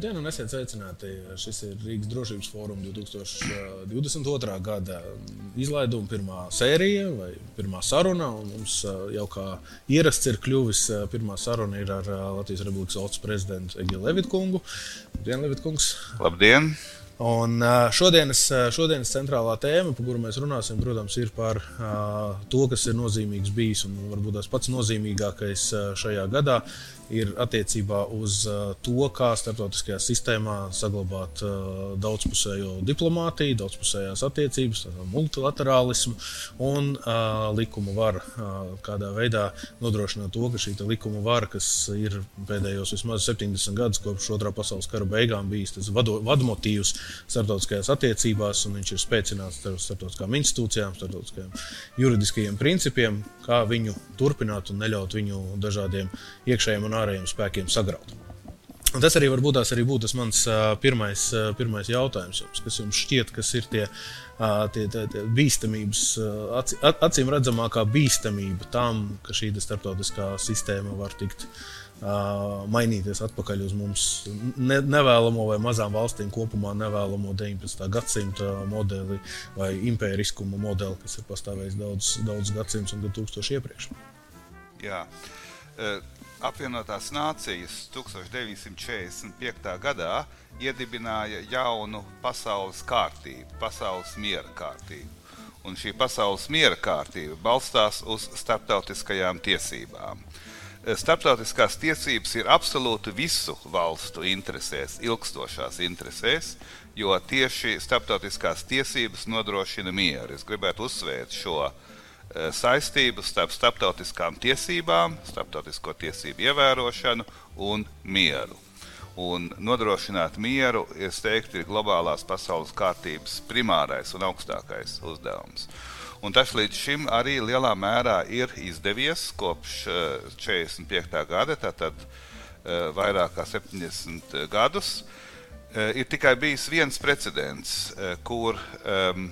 Labdien, un esiet sveicināti. Šis ir Rīgas drošības fóruma 2022. gada izlaiduma pirmā sērija vai pirmā saruna. Mums jau kā ierasts ir kļuvis, pirmā saruna ir ar Latvijas Republikas valsts prezidentu Egilu Levitkungu. Labdien, Levitkungs! Labdien! Un šodienas, šodienas centrālā tēma, par kuru mēs runāsim, protams, ir par uh, to, kas ir nozīmīgs bijis un varbūt tas pats nozīmīgākais šajā gadā ir attiecībā uz uh, to, kā starptautiskajā sistēmā saglabāt uh, daudzpusējo diplomātiju, daudzpusējās attiecības, multilaterālismu un uh, likuma varu. Kādā veidā nodrošināt to, ka šī likuma vara, kas ir pēdējos vismaz 70 gadus kopš otrā pasaules kara beigām bijis tas vadmotīvs starptautiskajās attiecībās, un viņš ir spēcināts ar starptautiskām institūcijām, starptautiskajiem juridiskajiem principiem, kā viņu turpināt un neļaut viņu dažādiem iekšējiem un ārējiem spēkiem sagraut. Un tas arī varbūt tās arī būtu tas mans pirmais, pirmais jautājums, jums, kas jums šķiet, kas ir tie, tie, tie, tie bīstamības, acīm redzamākā bīstamība tam, ka šī starptautiskā sistēma var tikt mainīties atpakaļ uz mums ne, nevēlamo vai mazām valstīm kopumā nevēlamo 19. gadsimta modeli vai impēriskuma modeli, kas ir pastāvējis daudz, daudz gadsimtus un tūkstoši iepriekš. Jā. Uh apvienotās nācijas 1945. gadā iedibināja jaunu pasaules kārtību, pasaules miera kārtību. Un šī pasaules miera kārtība balstās uz starptautiskajām tiesībām. Starptautiskās tiesības ir absolūti visu valstu interesēs, ilgstošās interesēs, jo tieši starptautiskās tiesības nodrošina mieru. Es gribētu uzsvērt šo uh, saistības starp starptautiskām tiesībām, starptautisko tiesību ievērošanu un mieru. Un nodrošināt mieru, es teiktu, ir globālās pasaules kārtības primārais un augstākais uzdevums. Un tas līdz šim arī lielā mērā ir izdevies kopš 45. Eh, gada, tātad eh, vairāk kā 70 gadus. Ir tikai bijis viens precedents, kur um,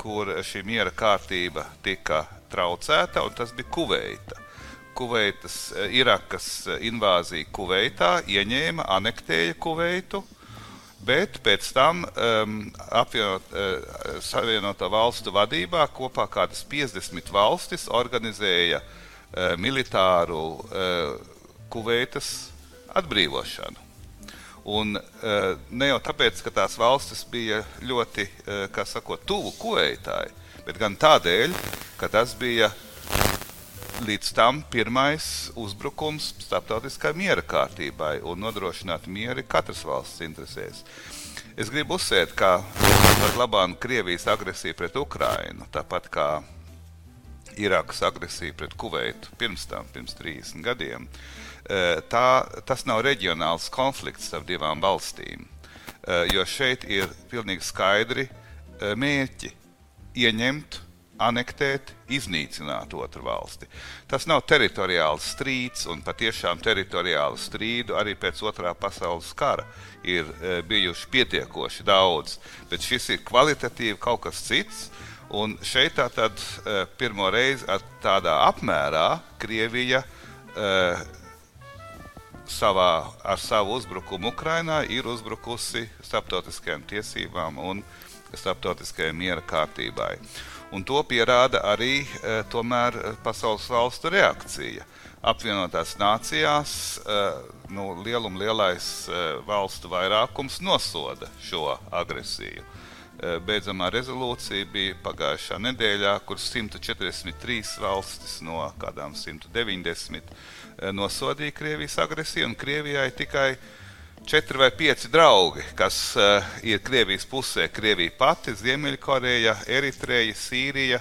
kur šī miera kārtība tika traucēta, un tas bija Kuveita. Kuveitas, eh, Irakas invāzija Kuveitā ieņēma, anektēja Kuveitu, bet pēc tam um, apvienot, uh, Savienoto valstu vadībā kopā kādas 50 valstis organizēja uh, militāru uh, Kuveitas atbrīvošanu. Un, uh, ne jau tāpēc, ka tās valstis bija ļoti uh, sakot, tuvu kueitai, bet gan tādēļ, ka tas bija līdz tam pirmais uzbrukums starptautiskai miera kārtībai un nodrošināt mieru katras valsts interesēs. Es gribu uzsvērt, ka pat labāk Krievijas agresija pret Ukrainu, tāpat kā Irākas agresija pret Kuveitu pirms tam, pirms 30 gadiem, Eh, tā, tas nav reģionāls konflikts starp divām valstīm. Eh, jo šeit ir pilnīgi skaidri eh, mērķi ieņemt, anektēt, iznīcināt otru valsti. Tas nav teritoriāls strīds, un patiešām teritoriālu strīdu arī pēc otrā pasaules kara ir bijuši pietiekoši daudz. Bet šis ir kvalitatīvi kaut kas cits. Un šeit tā tad pirmo reizi tādā apmērā Krievija savā, ar savu uzbrukumu Ukrainā ir uzbrukusi starptautiskajām tiesībām un starptautiskajai miera kārtībai. Un to pierāda arī e, tomēr pasaules valstu reakcija. Apvienotās nācijās e, nu, lielum lielais e, valstu vairākums nosoda šo agresiju. E, beidzamā rezolūcija bija pagājušā nedēļā, kur 143 valstis no kādām 190 Eh, nosodīja Krievijas agresiju, un Krievijai tikai četri vai pieci draugi, kas uh, ir Krievijas pusē. Krievija pati, Ziemeļkoreja, Eritreja, Sīrija.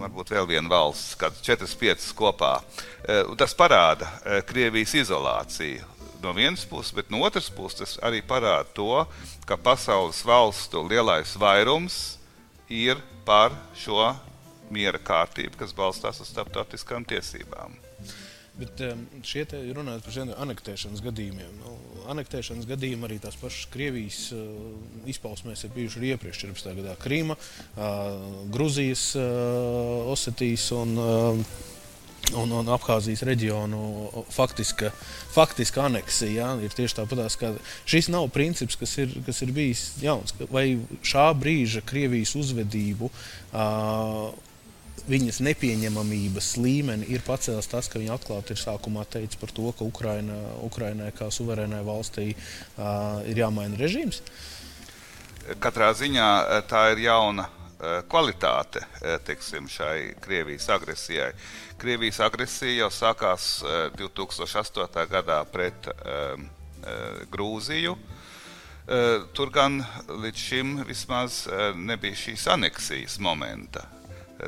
Varbūt vēl viena valsts, kad četras, piecas kopā. Uh, tas parāda uh, Krievijas izolāciju no vienas puses, bet no otras puses arī parāda to, ka pasaules valstu lielais vairums ir par šo miera kārtību, kas balstās uz starptautiskām tiesībām. Bet um, šie runājot par šiem anektēšanas gadījumiem, nu, anektēšanas gadījumi arī tās pašas Krievijas uh, izpausmēs ir bijuši arī iepriekš 14. gadā Krīma, uh, Gruzijas, uh, Osetijas un uh, un, un Abhāzijas reģionu faktiska, faktiska aneksija. Ja, ir tieši tāpat, ka šis nav princips, kas ir, kas ir bijis jauns. Vai šā brīža Krievijas uzvedību. Uh, Viņas nepieņemamības līmeni ir pacēlis tas, ka viņi atklāti ir sākumā teicis par to, ka Ukraina, Ukrainai kā suverēnai valstī uh, ir jāmaina režīms. Katrā ziņā tā ir jauna kvalitāte eh, teiksim, šai Krievijas agresijai. Krievijas agresija jau sākās 2008. Eh, gadā pret um, Grūziju. Tur gan līdz šim vismaz nebija šīs aneksijas momenta.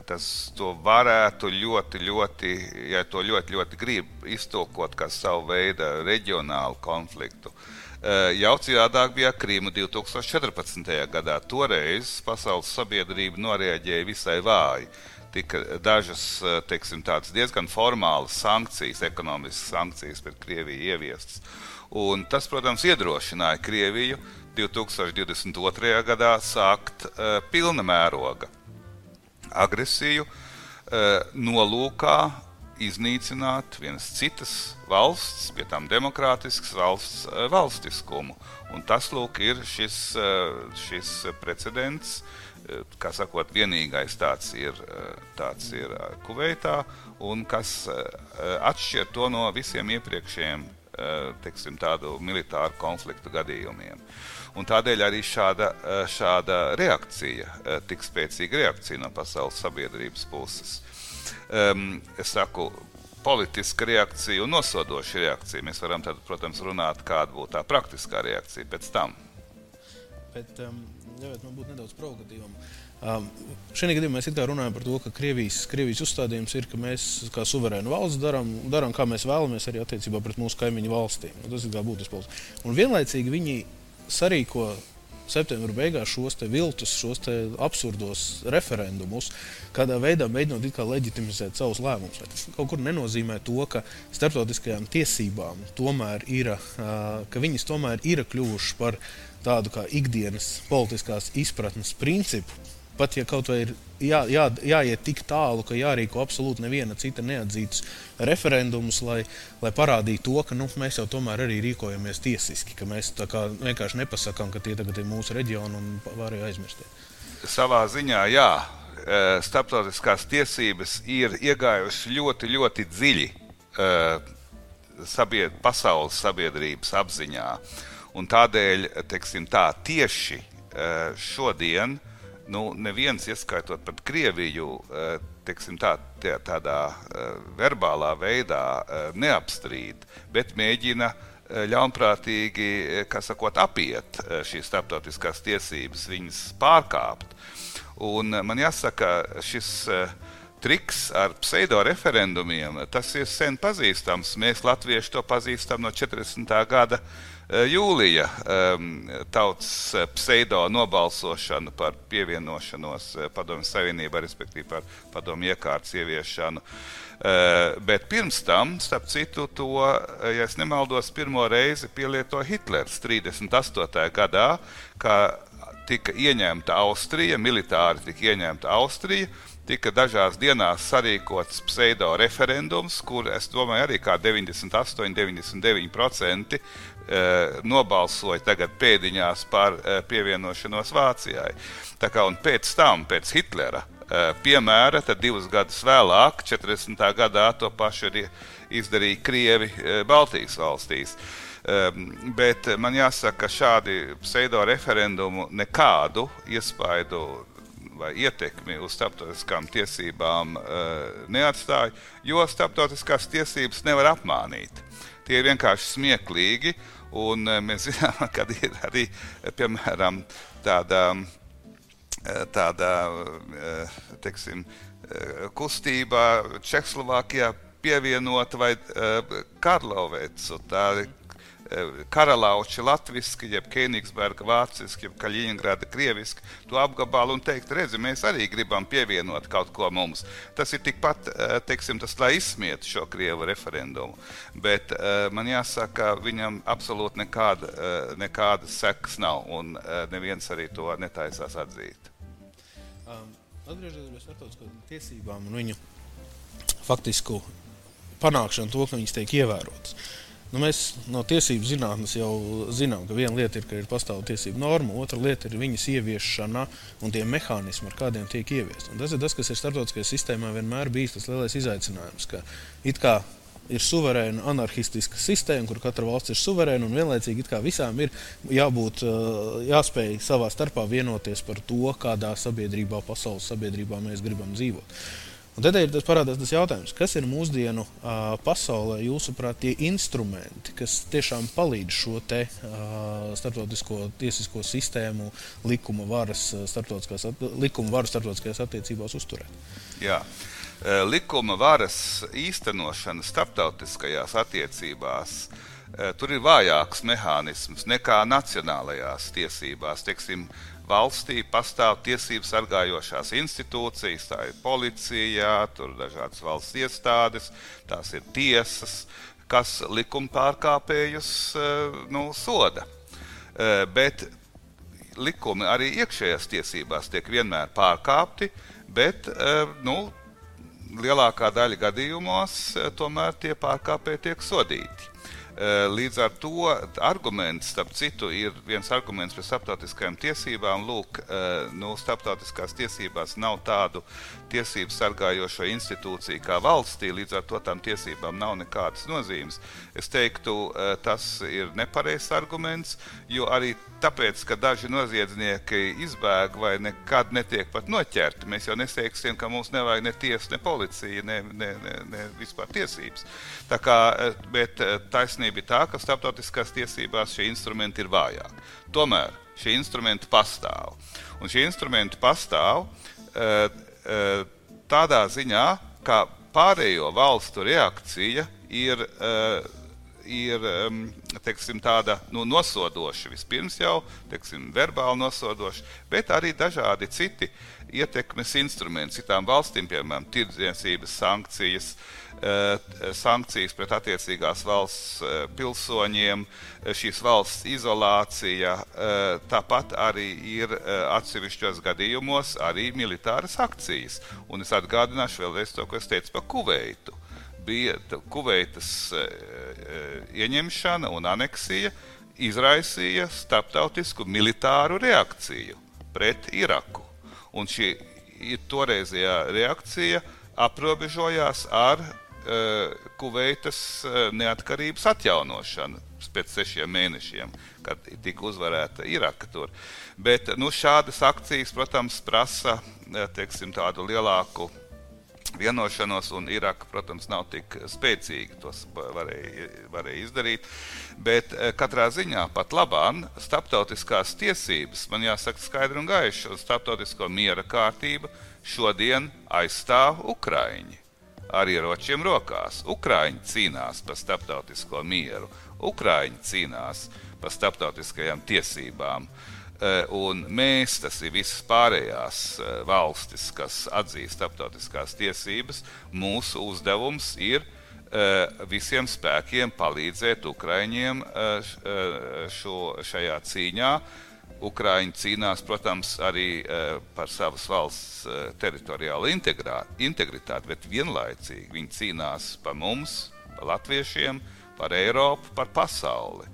Tas varētu ļoti, ļoti, ja to ļoti, ļoti grib iztulkot kā savu veidu reģionālu konfliktu. Uh, Eh, jau citādāk bija Krīma 2014. gadā. Toreiz pasaules sabiedrība noreaģēja visai vāji. Tika dažas eh, teiksim, diezgan formālas sankcijas, ekonomiskas sankcijas pret Krieviju ieviestas. Un tas, protams, iedrošināja Krieviju 2022. gadā sākt uh, pilna mēroga agresiju uh, nolūkā iznīcināt vienas citas valsts, pie tām demokrātiskas valsts eh, valstiskumu. Un tas lūk, ir šis, eh, šis precedents. Eh, kā sakot, vienīgais tāds ir, tāds ir Kuveitā, un kas atšķir to no visiem iepriekšējiem teiksim, tādu militāru konfliktu gadījumiem. Un tādēļ arī šāda, šāda reakcija, tik spēcīga reakcija no pasaules sabiedrības puses um, es saku, politiska reakcija un nosodoša reakcija. Mēs varam, tad, protams, runāt, kāda būtu tā praktiskā reakcija pēc tam. Bet, um, ļaujiet man būt nedaudz provokatīvam. Um, Šajā gadījumā mēs runājam par to, ka Krievijas, Krievijas uzstādījums ir, ka mēs kā suverēna valsts darām, darām, kā mēs vēlamies, arī attiecībā pret mūsu kaimiņu valstīm. Un tas ir būtisks. Un vienlaicīgi viņi sarīko septembra beigās šos viltus, šos absurdos referendumus, kādā veidā mēģinot leģitimizēt savus lēmumus. Tas kaut kur nenozīmē to, ka starptautiskajām tiesībām tomēr ir, ka viņas tomēr ir kļuvušas par tādu kā ikdienas politiskās izpratnes principu pat ja kaut vai ir jā, jā, jāiet tik tālu, ka jārīko absolūti neviena cita neatzītas referendumus, lai, lai parādītu to, ka nu, mēs jau tomēr arī rīkojamies tiesiski, ka mēs vienkārši nepasakām, ka tie tagad ir mūsu reģioni un pārējie aizmirstie. Savā ziņā, jā, e, starptautiskās tiesības ir iegājušas ļoti, ļoti dziļi e, sabied, pasaules sabiedrības apziņā. Un tādēļ, teiksim, tā tieši e, šodien uh, nu, neviens, ieskaitot pat Krieviju, eh, teiksim, tā, tā, tādā eh, verbālā veidā eh, neapstrīd, bet mēģina ļaunprātīgi sakot, apiet šīs starptautiskās tiesības, viņas pārkāpt. Un man jāsaka, šis triks ar pseido-referendumiem, tas ir sen pazīstams. Mēs latvieši to pazīstam no 40. gada jūlija um, tautas eh, pseido nobalsošanu par pievienošanos eh, Padomju Savienībā, respektīvi par padomju iekārtas ieviešanu. Bet pirms tam, starp citu, to, ja nemaldos, pirmo reizi pielietoja Hitlers 38. gadā, kad tika ieņemta Austrija, militāri tika ieņemta Austrija tika dažās dienās sarīkots pseido referendums, kur es domāju, arī kā 98, 99% Eh, nobalsoja tagad pēdiņās par eh, pievienošanos Vācijai. Tā kā pēc tam, pēc Hitlera eh, piemēra, tad divus gadus vēlāk, 40. gadā, to pašu arī izdarīja Krievi Baltijas valstīs. Um, bet man jāsaka, ka šādi pseido referendumu nekādu iespaidu vai ietekmi uz starptautiskām tiesībām uh, neatstāja, jo starptautiskās tiesības nevar apmānīt. Tie ir vienkārši smieklīgi. Un eh, mēs zinām, ka ir arī piemēram tāda, eh, tāda eh, teiksim, kustība Čehoslovākijā pievienota vai Karlovēcu. Tā ir karalauči latviešu, jeb Kenigsberga vāciski, jeb Kaļiņgrada krieviski, to apgabalu un teikt, redzi, mēs arī gribam pievienot kaut ko mums. Tas ir tikpat, eh, teiksim, tas, lai izsmietu šo krievu referendumu. Bet eh, man jāsaka, viņam absolūti nekāda, eh, nekāda sekas nav, un neviens arī to netaisās atzīt. Um, Atgriežoties pie starptautiskām tiesībām un viņu faktisku panākšanu to, ka viņas tiek ievērotas. Nu, mēs no tiesību zinātnes jau zinām, ka viena lieta ir, ka ir pastāvīga tiesību norma, otra lieta ir viņas ieviešana un tie mehānismi, ar kādiem tiek ieviesti. Un tas ir tas, kas ir starptautiskajā sistēmā vienmēr bijis tas lielais izaicinājums. It kā ir suverēna anarchistiska sistēma, kur katra valsts ir suverēna un vienlaicīgi visām ir jābūt, jāspēj savā starpā vienoties par to, kādā sabiedrībā, pasaules sabiedrībā mēs gribam dzīvot. Un tad ir tas parādās tas jautājums, kas ir mūsdienu uh, pasaulē, jūsuprāt, tie instrumenti, kas tiešām palīdz šo te uh, starptautisko tiesisko sistēmu, likuma varas, starptautiskās, likuma varu starptautiskajās attiecībās uzturēt? Jā. Likuma varas īstenošana starptautiskajās attiecībās tur ir vājāks mehānisms nekā nacionālajās tiesībās. Teiksim, valstī pastāv tiesību sargājošās institūcijas, tā ir policija, tur ir dažādas valsts iestādes, tās ir tiesas, kas likuma pārkāpējus eh, nu, soda. Eh, bet likumi arī iekšējās tiesībās tiek vienmēr pārkāpti, bet eh, nu, lielākā daļa gadījumos tomēr tie pārkāpēji tiek sodīti. Eh, līdz ar to arguments, starp citu, ir viens arguments par starptautiskajām tiesībām. Lūk, eh, nu, starptautiskās tiesībās nav tādu tiesību sargājošo institūciju kā valstī, līdz ar to tām tiesībām nav nekādas nozīmes. Es teiktu, eh, tas ir nepareizs arguments, jo arī tāpēc, ka daži noziedznieki izbēg vai nekad netiek pat noķerti, mēs jau neteiksim, ka mums nevajag ne tiesu, ne policiju, ne, ne, ne, ne vispār tiesības. Tā kā, bet taisnība taisnība ir tā, ka starptautiskās tiesībās šie instrumenti ir vājāki. Tomēr šie instrumenti pastāv. Un šie instrumenti pastāv uh, uh, tādā ziņā, ka pārējo valstu reakcija ir, uh, ir teiksim, tāda nu, nosodoša. Vispirms jau teiksim, verbāli nosodoša, bet arī dažādi citi ietekmes instrumenti citām valstīm, piemēram, tirdzniecības sankcijas. Uh, sankcijas pret attiecīgās valsts eh, pilsoņiem, eh, šīs valsts izolācija, tāpat arī ir atsevišķos gadījumos arī militāras akcijas. Un es atgādināšu vēlreiz to, ko es teicu par Kuveitu. Bija Kuveitas ieņemšana un aneksija izraisīja starptautisku militāru reakciju pret Iraku. Un šī toreizējā reakcija aprobežojās ar Eh, Kuveitas eh, neatkarības atjaunošana pēc sešiem mēnešiem, kad tika uzvarēta Iraka. Tur. Bet nu, šādas akcijas, protams, prasa eh, teiksim, tādu lielāku vienošanos, un Iraka, protams, nav tik spēcīga. Tos varēja, varēja izdarīt. Bet katrā ziņā pat labāk starptautiskās tiesības, man jāsaka skaidri un gaiši, un starptautisko miera kārtība šodien aizstāv Ukraiņi ar ieročiem rokās. Ukrāņi cīnās par starptautisko mieru, Ukrāņi cīnās par starptautiskajām tiesībām. E, un mēs, tas ir visas pārējās e, valstis, kas atzīst starptautiskās tiesības, mūsu uzdevums ir e, visiem spēkiem palīdzēt Ukraiņiem šo, šajā cīņā, Ukrāņi cīnās, protams, arī uh, par savas valsts uh, teritoriālu integrā, integritāti, bet vienlaicīgi viņi cīnās par mums, par latviešiem, par Eiropu, par pasauli.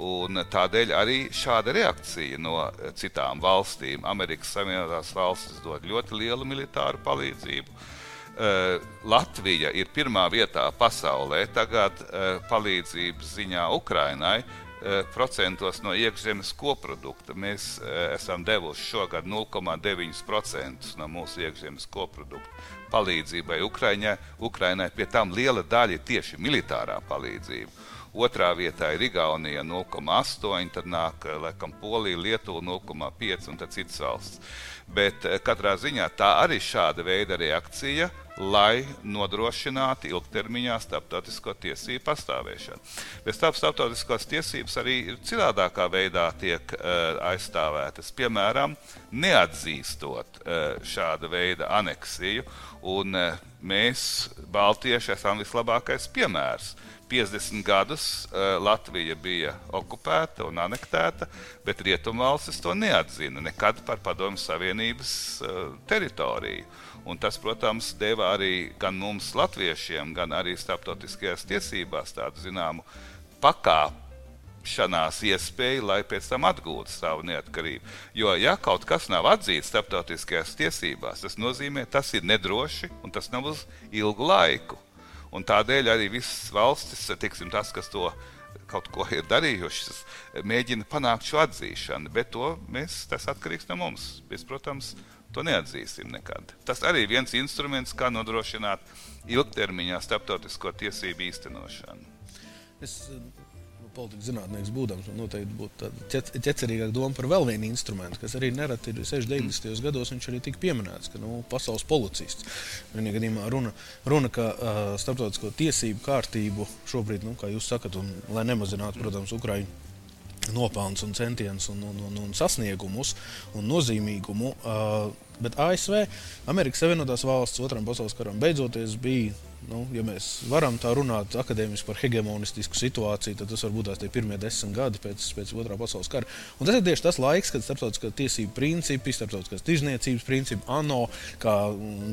Un tādēļ arī šāda reakcija no uh, citām valstīm. Amerikas Savienotās valstis dod ļoti lielu militāru palīdzību. Uh, Latvija ir pirmā vietā pasaulē tagad palīdzības ziņā Ukrainai, Eh, procentos no iekšzemes koprodukta. Mēs eh, esam devuši šogad 0,9% no mūsu iekšzemes koprodukta palīdzībai Ukraiņai. Ukrainai pie tam liela daļa ir tieši militārā palīdzība. Otrā vietā ir Igaunija 0,8, tad nāk eh, laikam Polija, Lietuva 0,5 un citas valsts. Bet katrā ziņā tā arī šāda veida reakcija lai nodrošinātu ilgtermiņā starptautisko tiesību pastāvēšanu. Bet starp starptautiskās tiesības arī citādākā veidā tiek uh, aizstāvētas. Piemēram, neatzīstot uh, šāda veida aneksiju, un uh, mēs, Baltieši, esam vislabākais piemērs. 50 gadus Latvija bija okupēta un anektēta, bet Rietumvalstis to neatzina nekad par Padomju Savienības teritoriju. Un tas, protams, deva arī gan mums, latviešiem, gan arī starptautiskajās tiesībās tādu zināmu pakāpšanās iespēju, lai pēc tam atgūtu savu neatkarību. Jo, ja kaut kas nav atzīts starptautiskajās tiesībās, tas nozīmē, tas ir nedroši un tas nav uz ilgu laiku. Un tādēļ arī visas valstis, tiksim, tas, kas to kaut ko ir darījušas, mēģina panākt šo atzīšanu, bet to mēs, tas atkarīgs no mums. Mēs, protams, to neatzīsim nekad. Tas arī viens instruments, kā nodrošināt ilgtermiņā starptautisko tiesību īstenošanu. Es politikas zinātnieks būdams, man noteikti būtu tāda ķecerīgāka doma par vēl vienu instrumentu, kas arī nereti ir 60. Mm. gados. Viņš arī tika pieminēts, ka nu, pasaules policists. Vienā gadījumā runa, runa ka uh, starptautisko tiesību kārtību šobrīd, nu, kā jūs sakat, un lai nemazinātu, protams, Ukraiņu nopelnus un centienus un, un, un, un sasniegumus un nozīmīgumu. Uh, bet ASV, Amerikas Savienotās Valsts otram pasaules karam beidzoties, bija nu, ja mēs varam tā runāt akadēmiski par hegemonistisku situāciju, tad tas varbūt tās pirmie desmit gadi pēc, pēc otrā pasaules kara. Un tas ir tieši tas laiks, kad starptautiskā tiesība principi, starptautiskās tirzniecības principi, ANO kā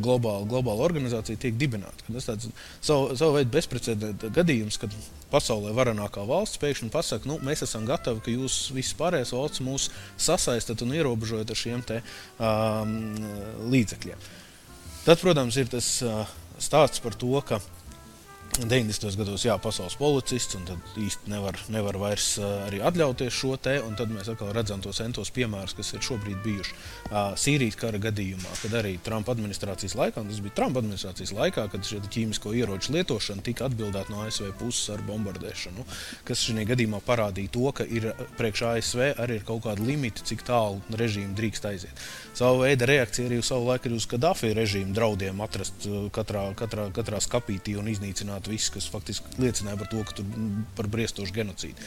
globāla, globāla organizācija tiek dibināta. Tas ir savu, savu veidu bezprecedenta gadījums, kad pasaulē varenākā valsts pēkšņi pasakā, nu, mēs esam gatavi, ka jūs visas pārējās valsts mūs sasaistat un ierobežojat ar šiem te, um, līdzekļiem. Tad, protams, ir tas uh, stāsts par to, ka 90. gados jā, pasaules policists, un tad īsti nevar, nevar vairs arī atļauties šo te. Tad mēs atkal redzam tos centos piemērus, kas ir šobrīd bijuši uh, Sīrijas kara gadījumā, kad arī Trumpa administrācijas laikā, un tas bija Trumpa administrācijas laikā, kad šī ķīmisko ieroču lietošana tika atbildēta no ASV puses ar bombardēšanu, kas šajā gadījumā parādīja to, ka ir priekš ASV arī ir kaut kāda limita, cik tālu režīmu drīkst aiziet. Savu veidu reakcija arī savu laiku ir uz Kadafī režīmu draudiem atrast katrā, katrā, katrā skapītī un iznīcināt apstiprināt viss, kas faktiski liecināja par to, ka tur par briestošu genocīdu.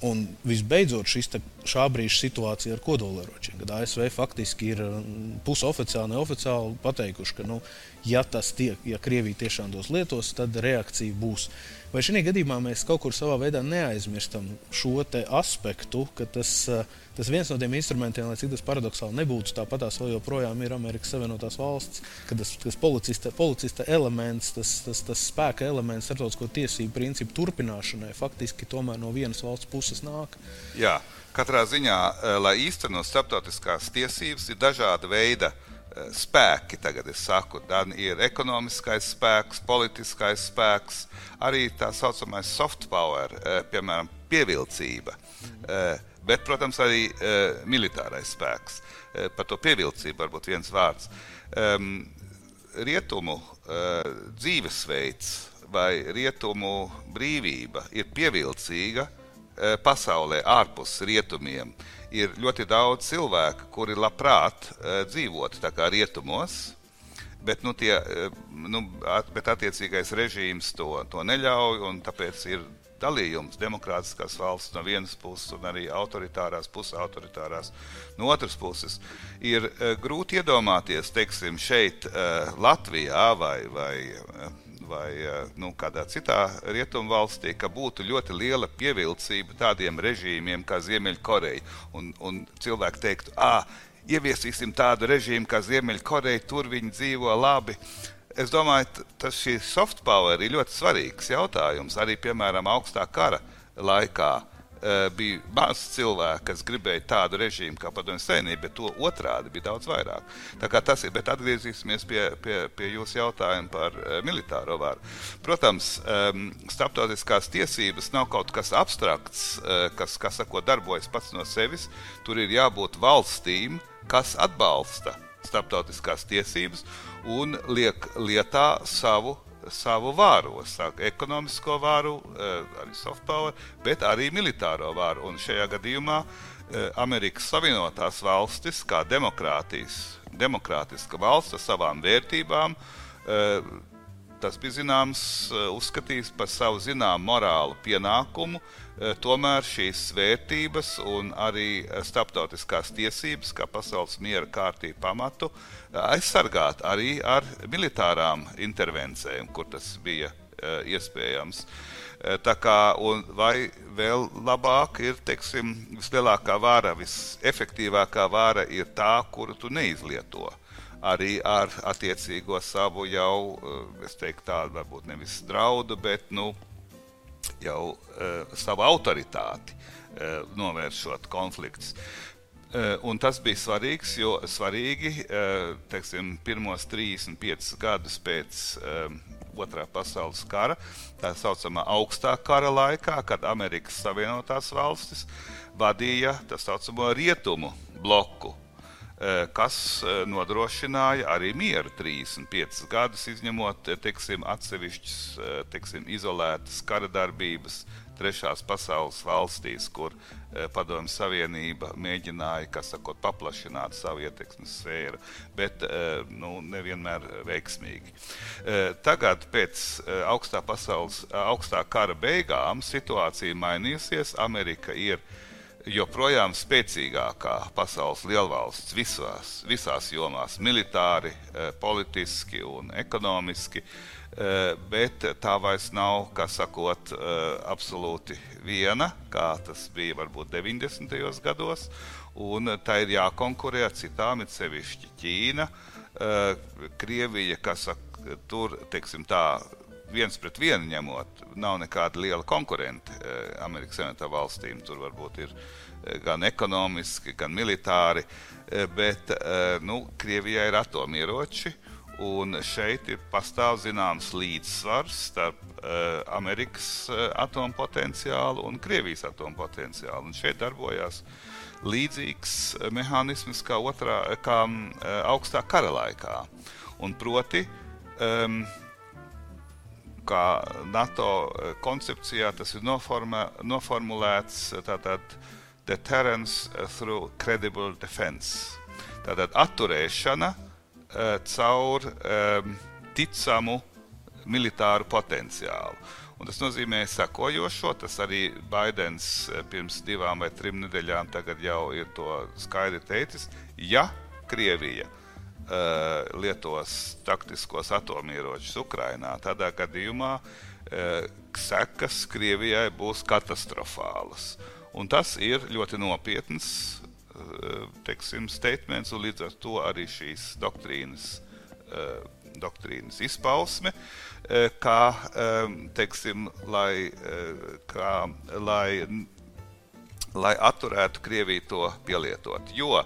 Un visbeidzot, šis, šā brīža situācija ar kodolieročiem, kad ASV faktiski ir mm, pusoficiāli, neoficiāli pateikuši, ka, nu, ja tas tiek, ja Krievija tiešām tos lietos, tad reakcija būs. Vai šajā gadījumā mēs kaut kur savā veidā neaizmirstam šo aspektu, ka tas ir tas viens no tiem instrumentiem, lai cik tas paradoxāli nebūtu, tāpat tās vēl joprojām ir Amerikas Savienotās valsts, kad tas, tas policista, policista elements, tas, tas, tas spēka elements starptautisko tiesību principu turpināšanai faktiski tomēr no vienas valsts puses nāk. Jā, katrā ziņā, eh, lai īstenot starptautiskās tiesības, ir dažāda veida eh, spēki. Tagad es saku, gan ir ekonomiskais spēks, politiskais spēks, arī tā saucamais soft power, eh, piemēram, pievilcība. Mm bet, protams, arī uh, militārais spēks. Uh, par to pievilcību varbūt viens vārds. Um, rietumu uh, dzīvesveids vai rietumu brīvība ir pievilcīga uh, pasaulē, ārpus rietumiem. Ir ļoti daudz cilvēku, kuri labprāt uh, dzīvotu tā kā rietumos, bet, nu, tie, nu, at, bet attiecīgais režīms to, to neļauj, un tāpēc ir dalījums, demokrātiskās valsts no vienas puses un arī autoritārās, pusautoritārās no otras puses. Ir uh, grūti iedomāties, teiksim, šeit uh, Latvijā vai, vai, vai uh, nu, kādā citā rietumvalstī, ka būtu ļoti liela pievilcība tādiem režīmiem kā Ziemeļkoreja. Un, un cilvēki teiktu, ah, ieviesīsim tādu režīmu kā Ziemeļkoreja, tur viņi dzīvo labi. Es domāju, tas šī soft power ir ļoti svarīgs jautājums. Arī, piemēram, augstā kara laikā uh, bija maz cilvēku, kas gribēja tādu režīmu kā Padomju Savienība, bet to otrādi bija daudz vairāk. Tā kā tas ir, bet atgriezīsimies pie, pie, pie jūsu jautājuma par uh, militāro varu. Protams, um, starptautiskās tiesības nav kaut kas abstrakts, uh, kas, kas sako, darbojas pats no sevis. Tur ir jābūt valstīm, kas atbalsta starptautiskās tiesības un liek lietā savu, savu vāru, saku, ekonomisko vāru, eh, arī soft power, bet arī militāro vāru. Un šajā gadījumā eh, Amerikas Savienotās valstis, kā demokrātiska valsts ar savām vērtībām, eh, tas bija zināms, uzskatīts par savu zināmu morālu pienākumu tomēr šīs vērtības un arī eh, starptautiskās tiesības, kā pasaules miera kārtība pamatu, eh, aizsargāt arī ar militārām intervencijām, kur tas bija iespējams. Tā kā, vai vēl labāk ir, teiksim, vislielākā vāra, visefektīvākā vāra ir tā, kuru tu neizlieto. arī ar attiecīgo savu jau, es teiktu, tādu varbūt nevis draudu, bet nu, jau uh, savu autoritāti uh, novēršot konfliktus. Uh, un tas bija svarīgs, jo svarīgi uh, teiksim, pirmos 35 gadus pēc uh, Otrā pasaules kara, tā saucamā augstā kara laikā, kad Amerikas Savienotās valstis vadīja tā saucamo rietumu bloku Eh, kas eh, nodrošināja arī mieru 35 gadus, izņemot eh, teksim, atsevišķas teksim, izolētas kara darbības trešās pasaules valstīs, kur Padomju Savienība mēģināja sakot, paplašināt savu ietekmes sfēru, bet nu, nevienmēr veiksmīgi. Tagad, pēc augstā, pasaules, augstā kara beigām, situācija mainījusies. Amerika ir ielikās joprojām spēcīgākā pasaules lielvalsts visās, visās jomās, militāri, eh, politiski un ekonomiski, eh, bet tā vairs nav, kā sakot, eh, absolūti viena, kā tas bija varbūt 90. gados, un tā ir jākonkurē ar citām, it sevišķi Ķīna, Krievija, kas tur, teiksim tā, viens pret vienu ņemot, nav nekāda liela konkurence Amerikas Savienotām valstīm. Tur varbūt ir eh, gan ekonomiski, gan militāri, eh, bet eh, nu, Krievijai ir atomieroči. Un šeit ir pastāv zināms līdzsvars starp uh, Amerikas uh, atompotenciālu un Krievijas atompotenciālu. Un šeit darbojās līdzīgs mehānisms kā, otrā, kā um, augstā kara laikā. Un proti, um, kā NATO eh, koncepcijā tas ir noforma, noformulēts eh, tātad deterrence through credible defense. Tātad atturēšana caur um, ticamu militāru potenciālu. Un tas nozīmē sekojošo. Tas arī Baidens pirms divām vai trim nedēļām jau ir to skaidri teicis. Ja Krievija lietos taktiskos atomieročus Ukrajinā, tādā gadījumā uh, sekas Krievijai būs katastrofālas. Un tas ir ļoti nopietns uh, teiksim, statements, un līdz ar to arī šīs doktrīnas, doktrīnas izpausme, kā, teiksim, lai, kā, lai, lai atturētu Krieviju to pielietot. Jo,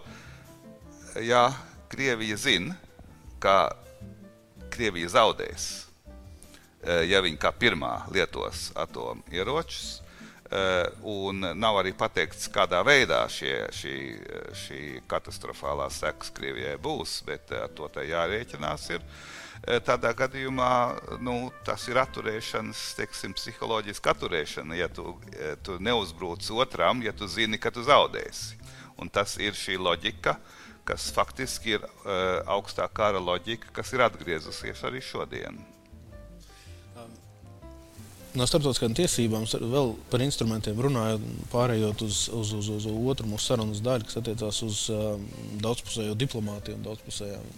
ja Krievija zina, ka Krievija zaudēs, eh, ja viņi kā pirmā lietos atomieročus. Eh, un nav arī pateikts, kādā veidā šie, šī, šī katastrofālā sekas Krievijai būs, bet ar to tā jārēķinās. Ir. Eh, tādā gadījumā nu, tas ir atturēšanas, teiksim, psiholoģiska atturēšana. Ja tu, tu neuzbrūc otram, ja tu zini, ka tu zaudēsi. Un tas ir šī loģika, uh, kas faktiski ir uh, augstā kara loģika, kas ir atgriezusies arī šodien. No starptautiskām tiesībām vēl par instrumentiem runājot, pārējot uz, uz, uz, uz otru mūsu sarunas daļu, kas attiecās uz um, daudzpusējo diplomātiju un daudzpusējām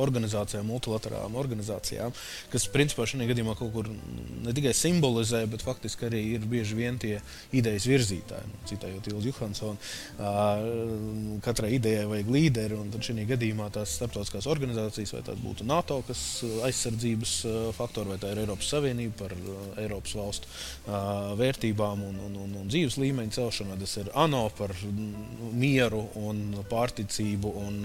organizācijām, multilaterālām organizācijām, kas principā šajā gadījumā kaut kur ne tikai simbolizē, bet faktiski arī ir bieži vien tie idejas virzītāji. Nu, citējot Ilzu Johansonu, katrai idejai vajag līderi, un šajā gadījumā tās starptautiskās organizācijas, vai tā būtu NATO, kas aizsardzības faktori, vai tā ir Eiropas Savienība par Eiropas valstu vērtībām un, un, un, un dzīves līmeņa celšanu, tas ir ANO par mieru un pārticību un,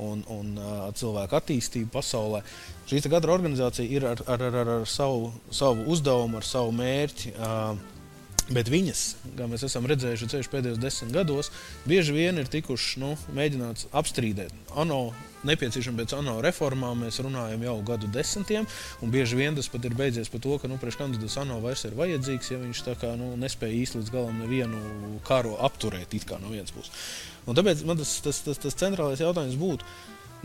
un, un cilvēku attīstību pasaulē. Šī gada organizācija ir ar, ar, ar, ar, savu, savu uzdevumu, ar savu mērķi. Bet viņas, kā mēs esam redzējuši ceļš pēdējos desmit gados, bieži vien ir tikušas nu, mēģināts apstrīdēt. ANO nepieciešama pēc ANO reformām, mēs runājam jau gadu desmitiem, un bieži vien tas pat ir beidzies par to, ka nu, priekškandidāts ANO vairs ir vajadzīgs, ja viņš kā, nu, nespēja īsti līdz galam nevienu karu apturēt no vienas puses. Un tāpēc man tas, tas, tas, tas centrālais jautājums būtu,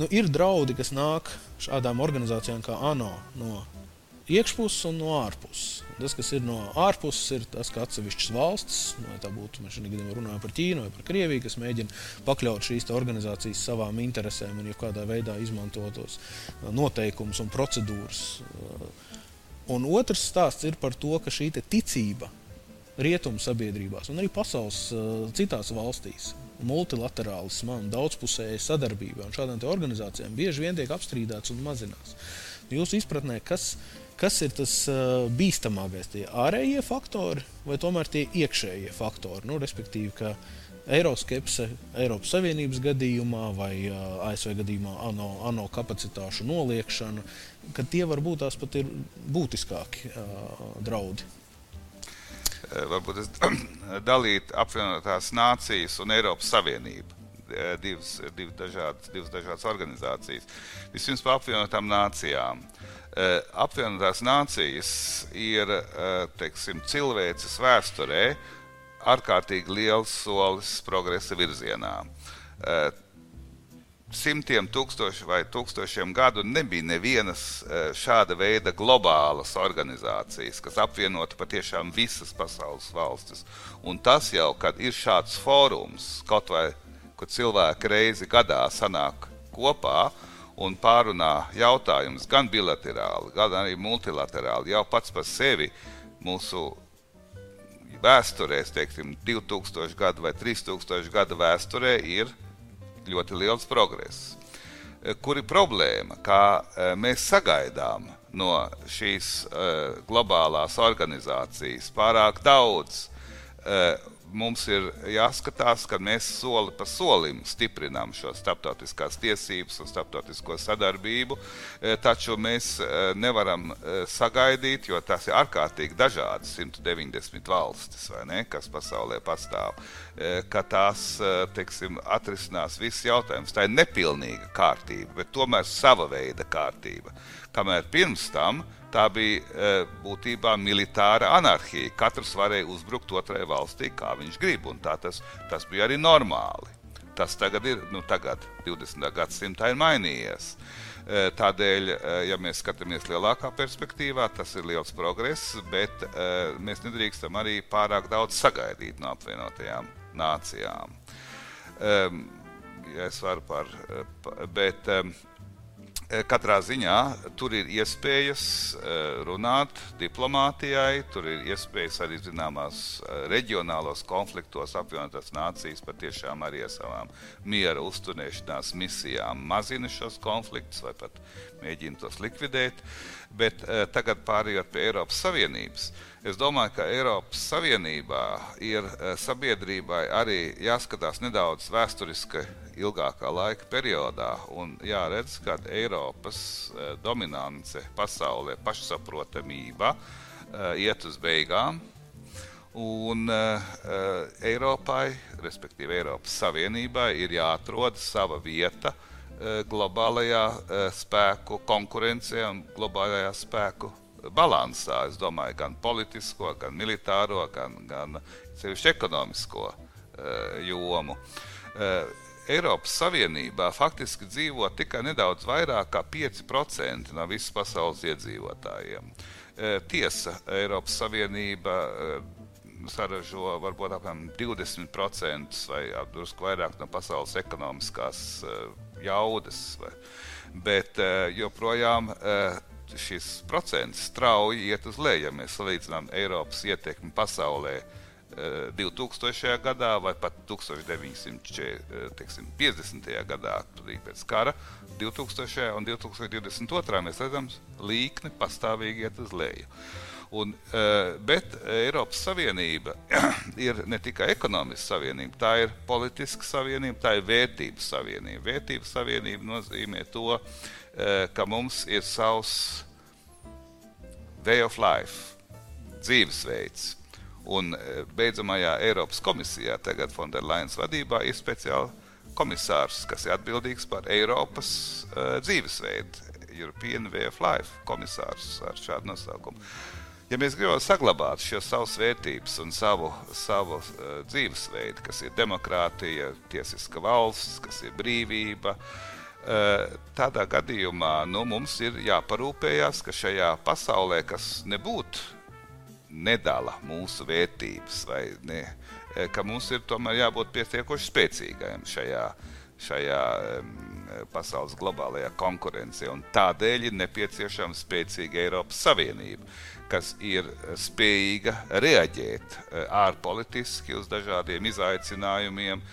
nu, ir draudi, kas nāk šādām organizācijām kā ANO no iekšpuses un no ārpuses. Tas, kas ir no ārpuses, ir tas, ka atsevišķas valstis, vai tā būtu, mēs šodien runājam par Ķīnu vai par Krieviju, kas mēģina pakļaut šīs organizācijas savām interesēm un kādā veidā izmantot tos uh, noteikumus un procedūras. Uh, un otrs stāsts ir par to, ka šī ticība rietumu sabiedrībās un arī pasaules uh, citās valstīs multilaterālisma un daudzpusēja sadarbība un šādām organizācijām bieži vien tiek apstrīdēts un mazinās. Jūsu izpratnē, kas, kas ir tas uh, bīstamākais? Tie ārējie faktori vai tomēr tie iekšējie faktori? Nu, respektīvi, ka eiroskepse Eiropas Savienības gadījumā vai uh, ASV gadījumā ANO, ANO kapacitāšu noliekšana, ka tie varbūt tās pat ir būtiskāki uh, draudi. Varbūt es dalītu apvienotās nācijas un Eiropas Savienību divas, divas, dažādas, divas dažādas organizācijas. Vispirms par apvienotām nācijām. Apvienotās nācijas ir teiksim, cilvēces vēsturē ārkārtīgi liels solis progresa virzienā. Simtiem tūkstoši vai tūkstošiem gadu nebija nevienas šāda veida globālas organizācijas, kas apvienotu patiešām visas pasaules valstis. Un tas jau, kad ir šāds fórums, kaut vai kur cilvēki reizi gadā sanāk kopā un pārunā jautājumus gan bilaterāli, gan arī multilaterāli. Jau pats par sevi mūsu vēsturē, teiksim, 2000 gadu vai 3000 gadu vēsturē, ir ļoti liels progress. Kur ir problēma? Kā e, mēs sagaidām no šīs uh, globālās organizācijas pārāk daudz, mums ir jāskatās, ka mēs soli pa solim stiprinām šo starptautiskās tiesības un starptautisko sadarbību, e, taču mēs e, nevaram e, sagaidīt, jo tas ir ārkārtīgi dažādas 190 valstis, ne, kas pasaulē pastāv, ka tās teiksim, atrisinās visus jautājumus. Tā ir nepilnīga kārtība, bet tomēr sava veida kārtība. Kamēr pirms tam tā bija e, būtībā militāra anarhija. Katrs varēja uzbrukt otrai valstī, kā viņš grib, un tas, tas bija arī normāli. Tas tagad ir, nu, tagad, 20. gadsimtā ir mainījies. E, tādēļ, e, ja mēs skatāmies lielākā perspektīvā, tas ir liels progress, bet mēs nedrīkstam arī pārāk daudz sagaidīt no apvienotajām nācijām. Ja es varu par, bet katrā ziņā tur ir iespējas eh, runāt diplomātijai, tur ir iespējas arī zināmās eh, reģionālos konfliktos apvienotās nācijas patiešām arī ar savām miera uzturēšanās misijām mazina šos konfliktus vai pat mēģina tos likvidēt. Bet tagad pārējot pie Eiropas Savienības. Es domāju, ka Eiropas Savienībā ir sabiedrībai arī jāskatās nedaudz vēsturiski ilgākā laika periodā. Un jāredz, ka Eiropas eh, dominance pasaulē, pašsaprotamība eh, iet uz beigām. Un uh, Eiropai, respektīvi Eiropas Savienībai, ir jāatrod sava vieta uh, globālajā uh, spēku konkurencē un globālajā spēku balansā. Es domāju, gan politisko, gan militāro, gan, gan sevišķi ekonomisko uh, jomu. Uh, Eiropas Savienībā faktiski dzīvo tikai nedaudz vairāk kā 5% no visas pasaules iedzīvotājiem. Tiesa, Eiropas Savienība saražo varbūt apmēram 20% vai drusku vairāk no pasaules ekonomiskās e, jaudas, vai, bet joprojām šis procents strauji iet uz leju, ja mēs salīdzinām Eiropas ietekmi pasaulē 2000. gadā vai pat 1950. gadā, pēc kara, 2000. un 2022. mēs redzam, līkne pastāvīgi iet uz leju. Un, bet Eiropas Savienība ir ne tikai ekonomiska savienība, tā ir politiska savienība, tā ir vērtības savienība. Vērtības savienība nozīmē to, ka mums ir savs way of life, dzīvesveids Un beidzamajā Eiropas komisijā, tagad Fonderlainas vadībā, ir speciāli komisārs, kas ir atbildīgs par Eiropas uh, dzīvesveidu, European Way of Life komisārs ar šādu nosaukumu. Ja mēs gribam saglabāt šo savas vērtības un savu, savu uh, dzīvesveidu, kas ir demokrātija, tiesiska valsts, kas ir brīvība, uh, tādā gadījumā nu, mums ir jāparūpējas, ka šajā pasaulē, kas nebūtu nedala mūsu vērtības, vai ne, e, ka mums ir tomēr jābūt pietiekoši spēcīgiem šajā, šajā um, pasaules globālajā konkurencē. Tādēļ ir nepieciešama spēcīga Eiropas Savienība, kas ir spējīga reaģēt ārpolitiski uz dažādiem izaicinājumiem,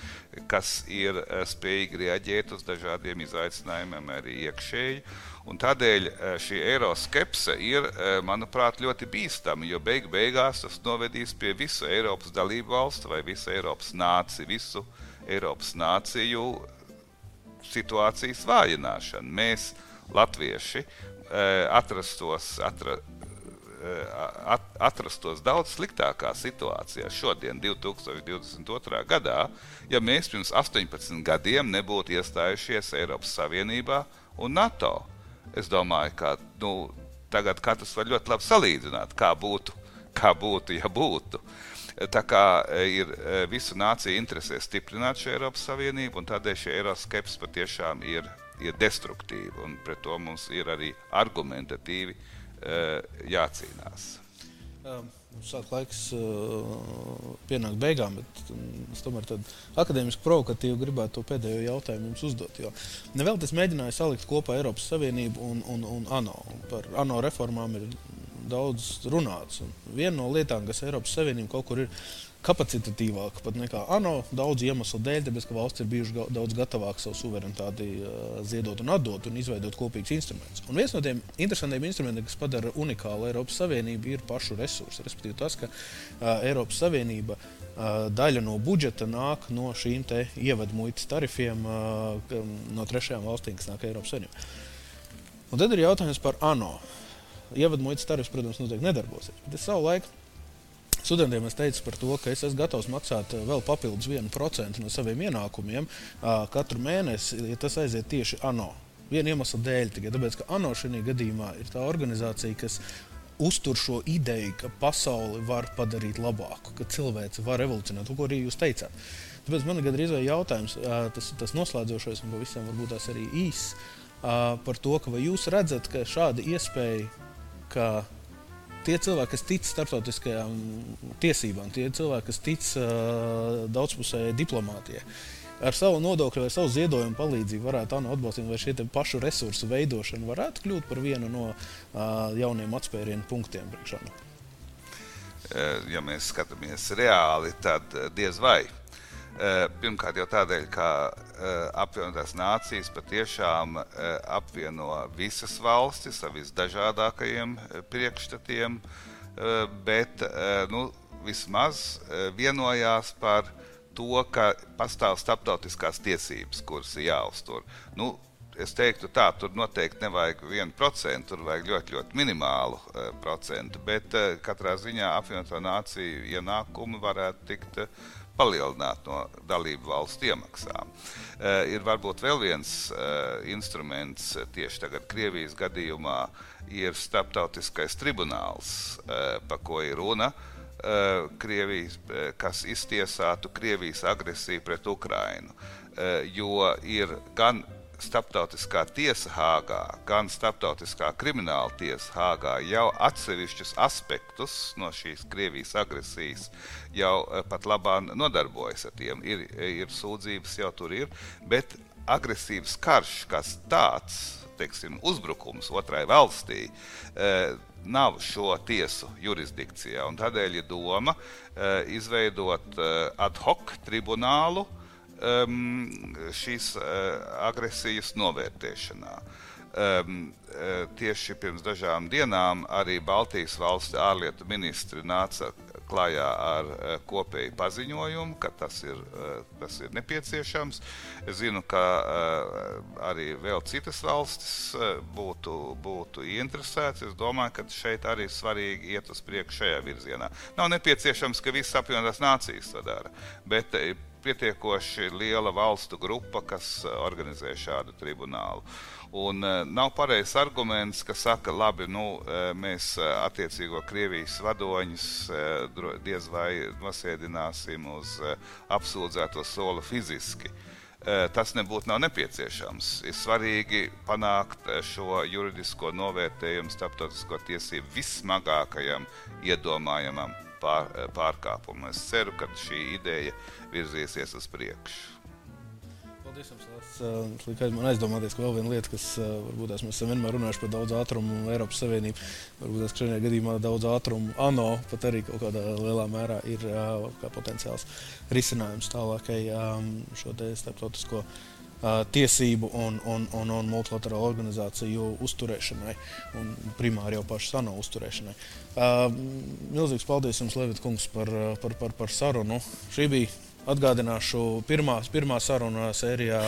kas ir spējīga reaģēt uz dažādiem izaicinājumiem arī iekšēji. Un tādēļ šī eiroskepse ir, manuprāt, ļoti bīstama, jo beig beigās tas novedīs pie visu Eiropas dalību valstu vai visu Eiropas nāciju, visu Eiropas nāciju situācijas vājināšanu. Mēs, latvieši, atrastos, atra, at, atrastos daudz sliktākā situācijā šodien, 2022. gadā, ja mēs pirms 18 gadiem nebūtu iestājušies Eiropas Savienībā un NATO. Es domāju, ka nu, tagad katrs var ļoti labi salīdzināt, kā būtu, kā būtu ja būtu. Tā kā e, ir e, visu nāciju interesēs stiprināt šo Eiropas Savienību, un tādēļ šī Eiropas patiešām ir, ir destruktīva, un pret to mums ir arī argumentatīvi jācīnās. Um. Sāk laiks uh, pienākt beigām, bet um, es tomēr tādu akadēmisku provokatīvu gribētu to pēdējo jautājumu jums uzdot. Jo nevēl tas mēģināja salikt kopā Eiropas Savienību un, un, un ANO. Par ANO reformām ir daudz runāts. Un viena no lietām, kas Eiropas Savienība kaut kur ir kapacitatīvāka pat nekā ANO daudzu iemeslu dēļ, tāpēc ka valsts ir bijuši daudz gatavāka savu suverenitāti uh, ziedot un atdot un izveidot kopīgus instrumentus. Un viens no tiem interesantiem instrumentiem, kas padara unikālu Eiropas Savienību, ir pašu resursi. Respektīvi, tas, ka uh, Eiropas Savienība uh, daļa no budžeta nāk no šīm ievadmuitas tarifiem uh, no trešajām valstīm, kas nāk Eiropas Savienībā. Un tad ir jautājums par ANO. Ievadmuitas tarifs, protams, noteikti nedarbosies. Bet es savu laiku Studentiem es teicu par to, ka es esmu gatavs maksāt eh, vēl papildus 1% no saviem ienākumiem katru mēnesi, ja tas aiziet tieši ANO. Viena iemesla dēļ, tikai tāpēc, ka ANO šajā gadījumā ir tā organizācija, kas uztur šo ideju, ka pasauli var padarīt labāku, ka cilvēks var evolūcionēt, to, arī jūs teicāt. Tāpēc man ir gandrīz vai jautājums, tas, tas noslēdzošais, un pavisam varbūt tās arī īss, par to, ka vai jūs redzat, ka šāda iespēja, ka tie cilvēki, kas tic starptautiskajām tiesībām, tie cilvēki, kas tic uh, daudzpusējai diplomātijai, ar savu nodokļu vai savu ziedojumu palīdzību varētu atbalstīt, vai šie pašu resursu veidošana varētu kļūt par vienu no uh, jauniem atspērienu punktiem priekšā. Ja mēs skatāmies reāli, tad diez vai. Eh, pirmkārt, jau tādēļ, ka eh, apvienotās nācijas patiešām eh, apvieno visas valstis ar visdažādākajiem priekšstatiem, bet nu, vismaz vienojās par to, ka pastāv starptautiskās tiesības, kuras ir jāuztur. Nu, es teiktu, tā, tur noteikti nevajag vienu procentu, tur vajag ļoti, ļoti minimālu uh, procentu, bet uh, katrā ziņā apvienoto nāciju ienākumi varētu tikt uh, palielināt no dalību valstu iemaksām. Uh, ir varbūt vēl viens uh, instruments tieši tagad Krievijas gadījumā ir starptautiskais tribunāls, pa ko ir runa. Krievijas, kas iztiesātu Krievijas agresiju pret Ukrainu. Uh, jo ir gan starptautiskā tiesa Hāgā, gan starptautiskā krimināla tiesa Hāgā jau atsevišķus aspektus no šīs Krievijas agresijas jau eh, pat labāk nodarbojas ar tiem. Ir, ir sūdzības jau tur ir, bet agresīvs karš, kas tāds, teiksim, uzbrukums otrai valstī, eh, nav šo tiesu jurisdikcijā. Tādēļ ir doma eh, izveidot ad hoc tribunālu, um, šīs uh, agresijas novērtēšanā. Um, tieši pirms dažām dienām arī Baltijas valsts ārlietu ministri nāca klajā ar uh, kopēju paziņojumu, ka tas ir, uh, tas ir nepieciešams. Es zinu, ka uh, arī vēl citas valstis uh, būtu, būtu ieinteresētas. Es domāju, ka šeit arī svarīgi iet uz priekšu šajā virzienā. Nav nepieciešams, ka visas apvienotās nācijas to dara, bet pietiekoši liela valstu grupa, kas eh, organizē šādu tribunālu. Un uh, nav pareizs arguments, ka saka, labi, nu, uh, mēs attiecīgo Krievijas vadoņus diez vai nosēdināsim uz apsūdzēto soli fiziski. Tas nebūtu nepieciešams. Ir svarīgi panākt šo juridisko novērtējumu starptautisko tiesību vissmagākajam iedomājamam pār, pārkāpumu. Es ceru, ka šī ideja virzīsies uz priekšu. Paldies jums! Tas liek man aizdomāties, ka vēl viena lieta, kas varbūt mēs esam vienmēr runājuši par daudz ātrumu Eiropas Savienību, varbūt šajā gadījumā daudz ātrumu ANO pat arī kaut kādā lielā mērā ir potenciāls risinājums tālākai šo te starptautisko tiesību un, un, un, un multilaterālu organizāciju uzturēšanai, un primāri jau pašu ANO uzturēšanai. Milzīgs paldies jums, Levita kungs, par, par, par, par sarunu. Šī bija Atgādināšu, pirmā, pirmā saruna sērijā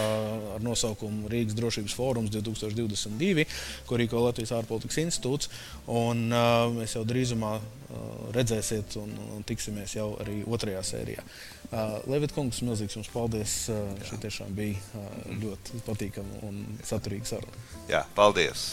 ar nosaukumu Rīgas drošības fórums 2022, ko rīko Latvijas ārpolitikas institūts. Un, uh, mēs jau drīzumā uh, redzēsiet, un, un tiksimies jau arī otrajā sērijā. Uh, Levit kungs, milzīgs jums paldies. Uh, šī tiešām bija uh, ļoti patīkama un saturīga saruna. Jā, paldies!